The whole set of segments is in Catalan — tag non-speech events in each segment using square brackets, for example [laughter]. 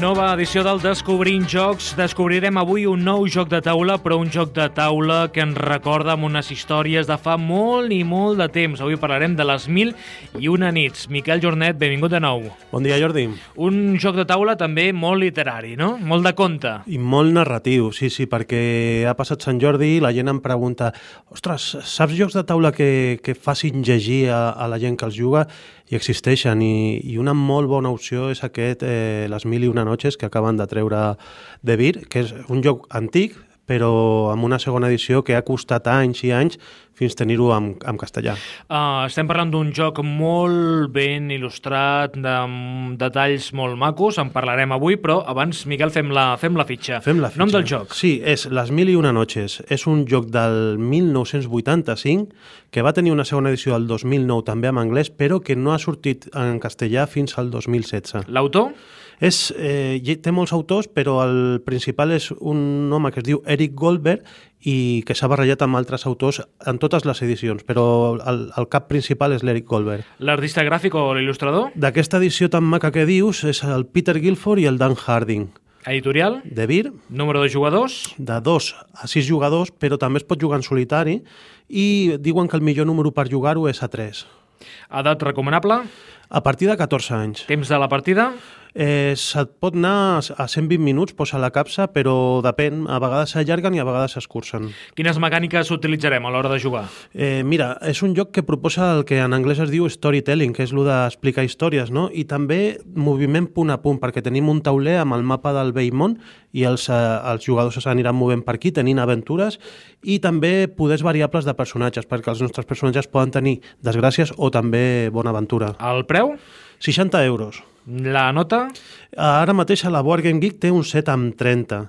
nova edició del Descobrint Jocs. Descobrirem avui un nou joc de taula, però un joc de taula que ens recorda amb unes històries de fa molt i molt de temps. Avui parlarem de les mil i una nits. Miquel Jornet, benvingut de nou. Bon dia, Jordi. Un joc de taula també molt literari, no? Molt de conte. I molt narratiu, sí, sí, perquè ha passat Sant Jordi i la gent em pregunta ostres, saps jocs de taula que, que facin llegir a, a la gent que els juga? I existeixen. I, i una molt bona opció és aquest eh, Les mil i una noches que acaben de treure de Vir, que és un joc antic però amb una segona edició que ha costat anys i anys fins tenir-ho en, en castellà. Uh, estem parlant d'un joc molt ben il·lustrat, de detalls molt macos, en parlarem avui, però abans, Miquel, fem la, fem la fitxa. Fem la fitxa. Nom del joc. Sí, és Les mil i una noches. És un joc del 1985 que va tenir una segona edició del 2009 també en anglès, però que no ha sortit en castellà fins al 2016. L'autor? És, eh, té molts autors, però el principal és un home que es diu Eric Goldberg i que s'ha barrejat amb altres autors en totes les edicions, però el, el cap principal és l'Eric Goldberg. L'artista gràfic o l'il·lustrador? D'aquesta edició tan maca que dius és el Peter Guilford i el Dan Harding. Editorial? De Vir. Número de jugadors? De dos a sis jugadors, però també es pot jugar en solitari i diuen que el millor número per jugar-ho és a 3. Edat recomanable? A partir de 14 anys. Temps de la partida? Eh, se't pot anar a 120 minuts, posa la capsa, però depèn, a vegades s'allarguen i a vegades s'escurcen. Quines mecàniques utilitzarem a l'hora de jugar? Eh, mira, és un joc que proposa el que en anglès es diu storytelling, que és el d'explicar històries, no? i també moviment punt a punt, perquè tenim un tauler amb el mapa del vell món i els, eh, els jugadors s'aniran movent per aquí, tenint aventures, i també poders variables de personatges, perquè els nostres personatges poden tenir desgràcies o també bona aventura. El preu? 60 euros. La nota? Ara mateix a la Board Game Geek té un 7 amb 30.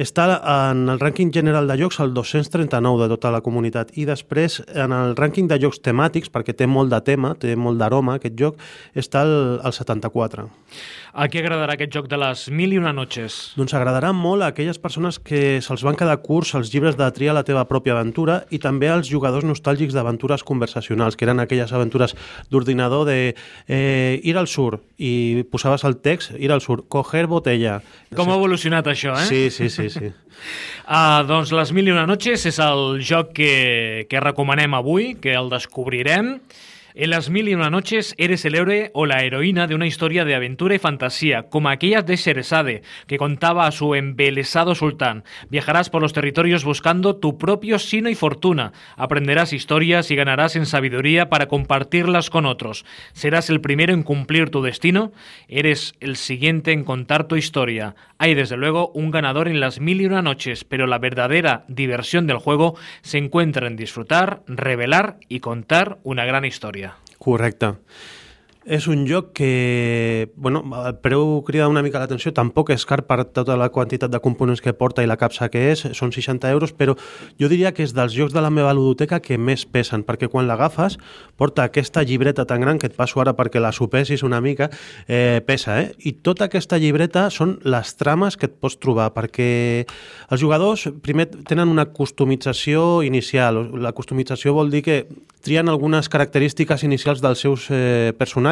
Està en el rànquing general de jocs el 239 de tota la comunitat i després en el rànquing de jocs temàtics, perquè té molt de tema, té molt d'aroma aquest joc, està el, el 74. A qui agradarà aquest joc de les mil i una noches? Doncs agradarà molt a aquelles persones que se'ls van quedar curts els llibres de triar la teva pròpia aventura i també als jugadors nostàlgics d'aventures conversacionals, que eren aquelles aventures d'ordinador de eh, ir al sur i posaves el text, ir al sur, coger botella. Com ha evolucionat això, eh? Sí, sí, sí. sí. uh, [laughs] doncs Les mil i una noches és el joc que, que recomanem avui, que el descobrirem. En las mil y una noches eres el héroe o la heroína de una historia de aventura y fantasía, como aquellas de Sheresade, que contaba a su embelesado sultán. Viajarás por los territorios buscando tu propio sino y fortuna. Aprenderás historias y ganarás en sabiduría para compartirlas con otros. Serás el primero en cumplir tu destino. Eres el siguiente en contar tu historia. Hay desde luego un ganador en las mil y una noches, pero la verdadera diversión del juego se encuentra en disfrutar, revelar y contar una gran historia. Correcte. És un joc que, bueno, el preu crida una mica l'atenció, tampoc és car per tota la quantitat de components que porta i la capsa que és, són 60 euros, però jo diria que és dels jocs de la meva ludoteca que més pesen, perquè quan l'agafes porta aquesta llibreta tan gran que et passo ara perquè la supessis una mica, eh, pesa, eh? I tota aquesta llibreta són les trames que et pots trobar, perquè els jugadors primer tenen una customització inicial. La customització vol dir que trien algunes característiques inicials dels seus eh, personatges,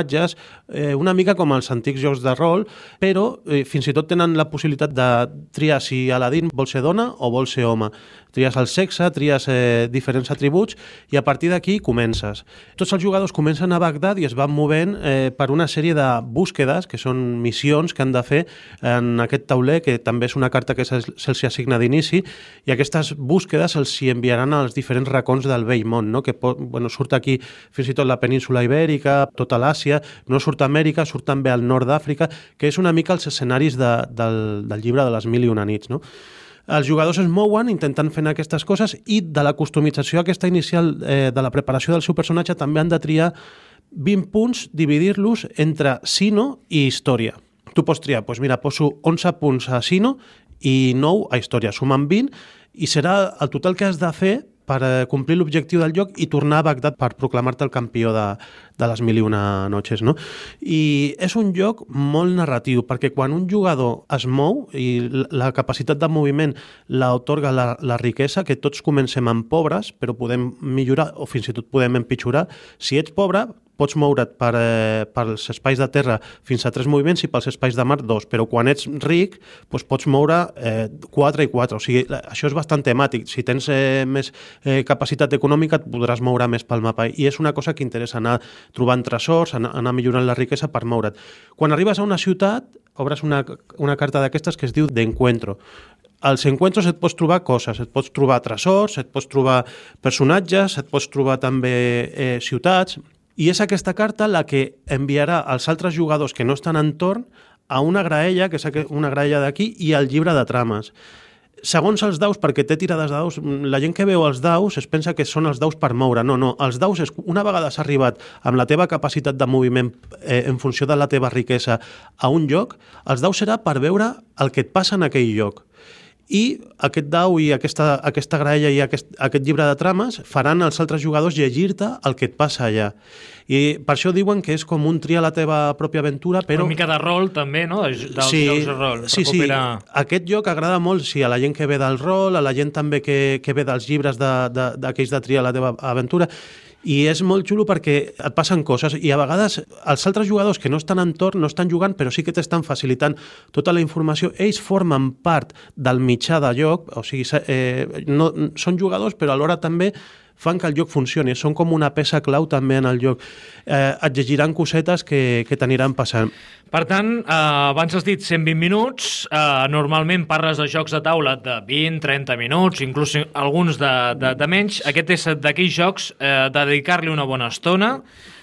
eh, una mica com els antics jocs de rol, però eh, fins i tot tenen la possibilitat de triar si Aladdin vol ser dona o vol ser home. Tries el sexe, tries eh, diferents atributs i a partir d'aquí comences. Tots els jugadors comencen a Bagdad i es van movent eh, per una sèrie de búsquedes, que són missions que han de fer en aquest tauler, que també és una carta que se'ls assigna d'inici, i aquestes búsquedes els hi enviaran als diferents racons del vell món, no? que bueno, surt aquí fins i tot la península ibèrica, tota l'Àsia, no surt a Amèrica, surt també al nord d'Àfrica, que és una mica els escenaris de, del, del llibre de les mil i una nits. No? els jugadors es mouen intentant fer aquestes coses i de la customització aquesta inicial eh, de la preparació del seu personatge també han de triar 20 punts, dividir-los entre Sino i Història. Tu pots triar, doncs mira, poso 11 punts a Sino i 9 a Història. Sumen 20 i serà el total que has de fer per eh, complir l'objectiu del lloc i tornar a Bagdad per proclamar-te el campió de, de les mil i una noches. No? I és un joc molt narratiu, perquè quan un jugador es mou i la capacitat de moviment l'otorga la, la riquesa, que tots comencem amb pobres, però podem millorar o fins i tot podem empitjorar. Si ets pobre, pots moure't per, eh, pels espais de terra fins a tres moviments i pels espais de mar dos, però quan ets ric doncs pots moure eh, 4 i 4, o sigui, això és bastant temàtic. Si tens eh, més eh, capacitat econòmica et podràs moure més pel mapa. I és una cosa que interessa anar trobant tresors, anar, anar millorant la riquesa per moure't. Quan arribes a una ciutat, obres una, una carta d'aquestes que es diu d'encuentro. Als encuentros et pots trobar coses, et pots trobar tresors, et pots trobar personatges, et pots trobar també eh, ciutats, i és aquesta carta la que enviarà als altres jugadors que no estan entorn a una graella, que és una graella d'aquí, i al llibre de trames. Segons els daus, perquè té tirades de daus, la gent que veu els daus es pensa que són els daus per moure. No, no, els daus és una vegada s'ha arribat amb la teva capacitat de moviment eh, en funció de la teva riquesa a un lloc, els daus serà per veure el que et passa en aquell lloc i aquest dau i aquesta, aquesta graella i aquest, aquest llibre de trames faran els altres jugadors llegir-te el que et passa allà. I per això diuen que és com un tria la teva pròpia aventura, però... Una mica de rol també, no? Dels sí, jocs de rol. Sí, sí. Aquest joc agrada molt, sí, a la gent que ve del rol, a la gent també que, que ve dels llibres d'aquells de, de, de triar la teva aventura i és molt xulo perquè et passen coses i a vegades els altres jugadors que no estan en torn no estan jugant però sí que t'estan facilitant tota la informació. Ells formen part del mitjà de lloc, o sigui, eh, no, són jugadors però alhora també fan que el joc funcioni, són com una peça clau també en el joc. Eh, et llegiran cosetes que, que t'aniran passant. Per tant, eh, abans has dit 120 minuts, eh, normalment parles de jocs de taula de 20-30 minuts, inclús alguns de, de, de menys. Aquest és d'aquells jocs eh, de dedicar-li una bona estona,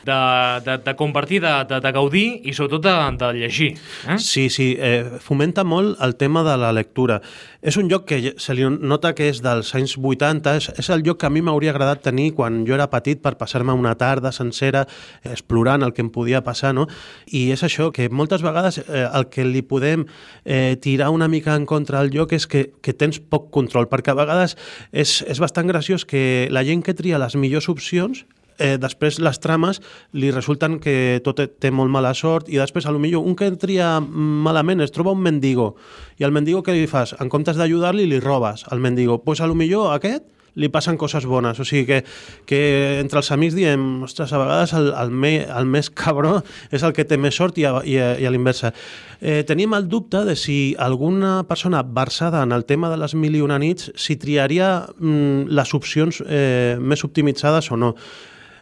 de, de, de compartir, de, de, de gaudir i sobretot de, de llegir. Eh? Sí, sí, eh, fomenta molt el tema de la lectura. És un lloc que se li nota que és dels anys 80, és, és el lloc que a mi m'hauria agradat tenir quan jo era petit per passar-me una tarda sencera explorant el que em podia passar, no? I és això, que moltes vegades eh, el que li podem eh, tirar una mica en contra al lloc és que, que tens poc control, perquè a vegades és, és bastant graciós que la gent que tria les millors opcions eh, després les trames li resulten que tot té molt mala sort i després, a lo millor, un que tria malament es troba un mendigo i el mendigo què li fas? En comptes d'ajudar-li, li robes al mendigo. Doncs pues, a lo millor aquest li passen coses bones. O sigui que, que entre els amics diem, ostres, a vegades el, el, me, el més cabró és el que té més sort i a, i a, i a l'inversa. Eh, tenim el dubte de si alguna persona versada en el tema de les mil i una nits si triaria mm, les opcions eh, més optimitzades o no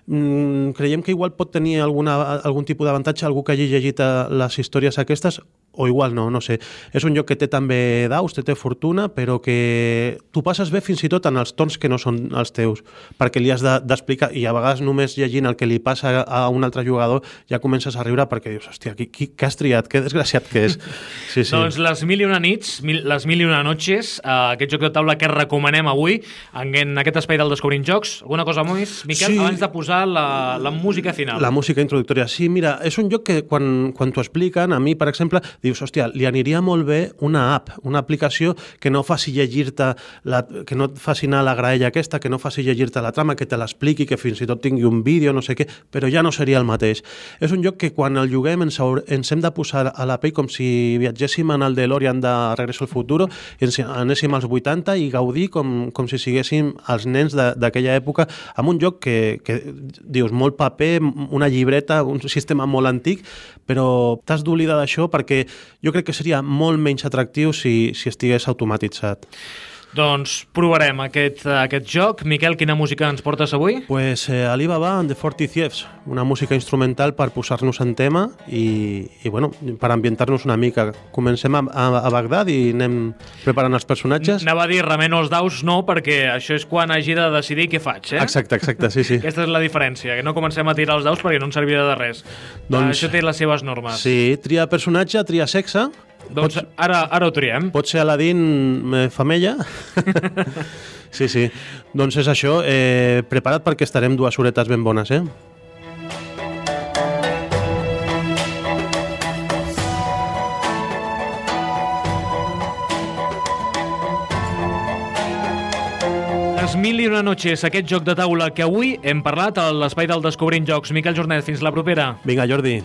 mm, creiem que igual pot tenir alguna, algun tipus d'avantatge algú que hagi llegit eh, les històries aquestes o igual no, no sé. És un lloc que té també daus, té, té fortuna, però que tu passes bé fins i tot en els tons que no són els teus, perquè li has d'explicar, de, i a vegades només llegint el que li passa a un altre jugador ja comences a riure perquè dius, hòstia, qui, qui, qui has triat? Que desgraciat que és. [laughs] Sí, sí. doncs les mil i una nits, mil, les mil i una noches, eh, aquest joc de taula que recomanem avui en, en aquest espai del Descobrint Jocs. Alguna cosa més, Miquel, sí. abans de posar la, la música final? La música introductòria. Sí, mira, és un joc que quan, quan t'ho expliquen, a mi, per exemple, dius, hòstia, li aniria molt bé una app, una aplicació que no faci llegir-te, que no et faci anar a la graella aquesta, que no faci llegir-te la trama, que te l'expliqui, que fins i tot tingui un vídeo, no sé què, però ja no seria el mateix. És un joc que quan el juguem ens, ens hem de posar a la pell com si viatgéssim en el DeLorean de Regreso al Futuro ens anéssim als 80 i gaudir com, com si siguéssim els nens d'aquella època amb un joc que, que dius, molt paper, una llibreta, un sistema molt antic, però t'has d'oblidar d'això perquè jo crec que seria molt menys atractiu si, si estigués automatitzat. Doncs provarem aquest, aquest joc. Miquel, quina música ens portes avui? Pues eh, Alibaba and the Forty Thieves, una música instrumental per posar-nos en tema i, i bueno, per ambientar-nos una mica. Comencem a, a, a Bagdad i anem preparant els personatges. Anava a dir remeno els daus, no, perquè això és quan hagi de decidir què faig, eh? Exacte, exacte, sí, sí. [laughs] Aquesta és la diferència, que no comencem a tirar els daus perquè no ens servirà de res. Doncs, això té les seves normes. Sí, tria personatge, tria sexe, doncs Pots... ara, ara ho triem. Pot ser Aladín femella? [laughs] sí, sí. Doncs és això. Eh, prepara't perquè estarem dues horetes ben bones, eh? Mil i una noches, aquest joc de taula que avui hem parlat a l'espai del Descobrint Jocs. Miquel Jornet, fins la propera. Vinga, Jordi.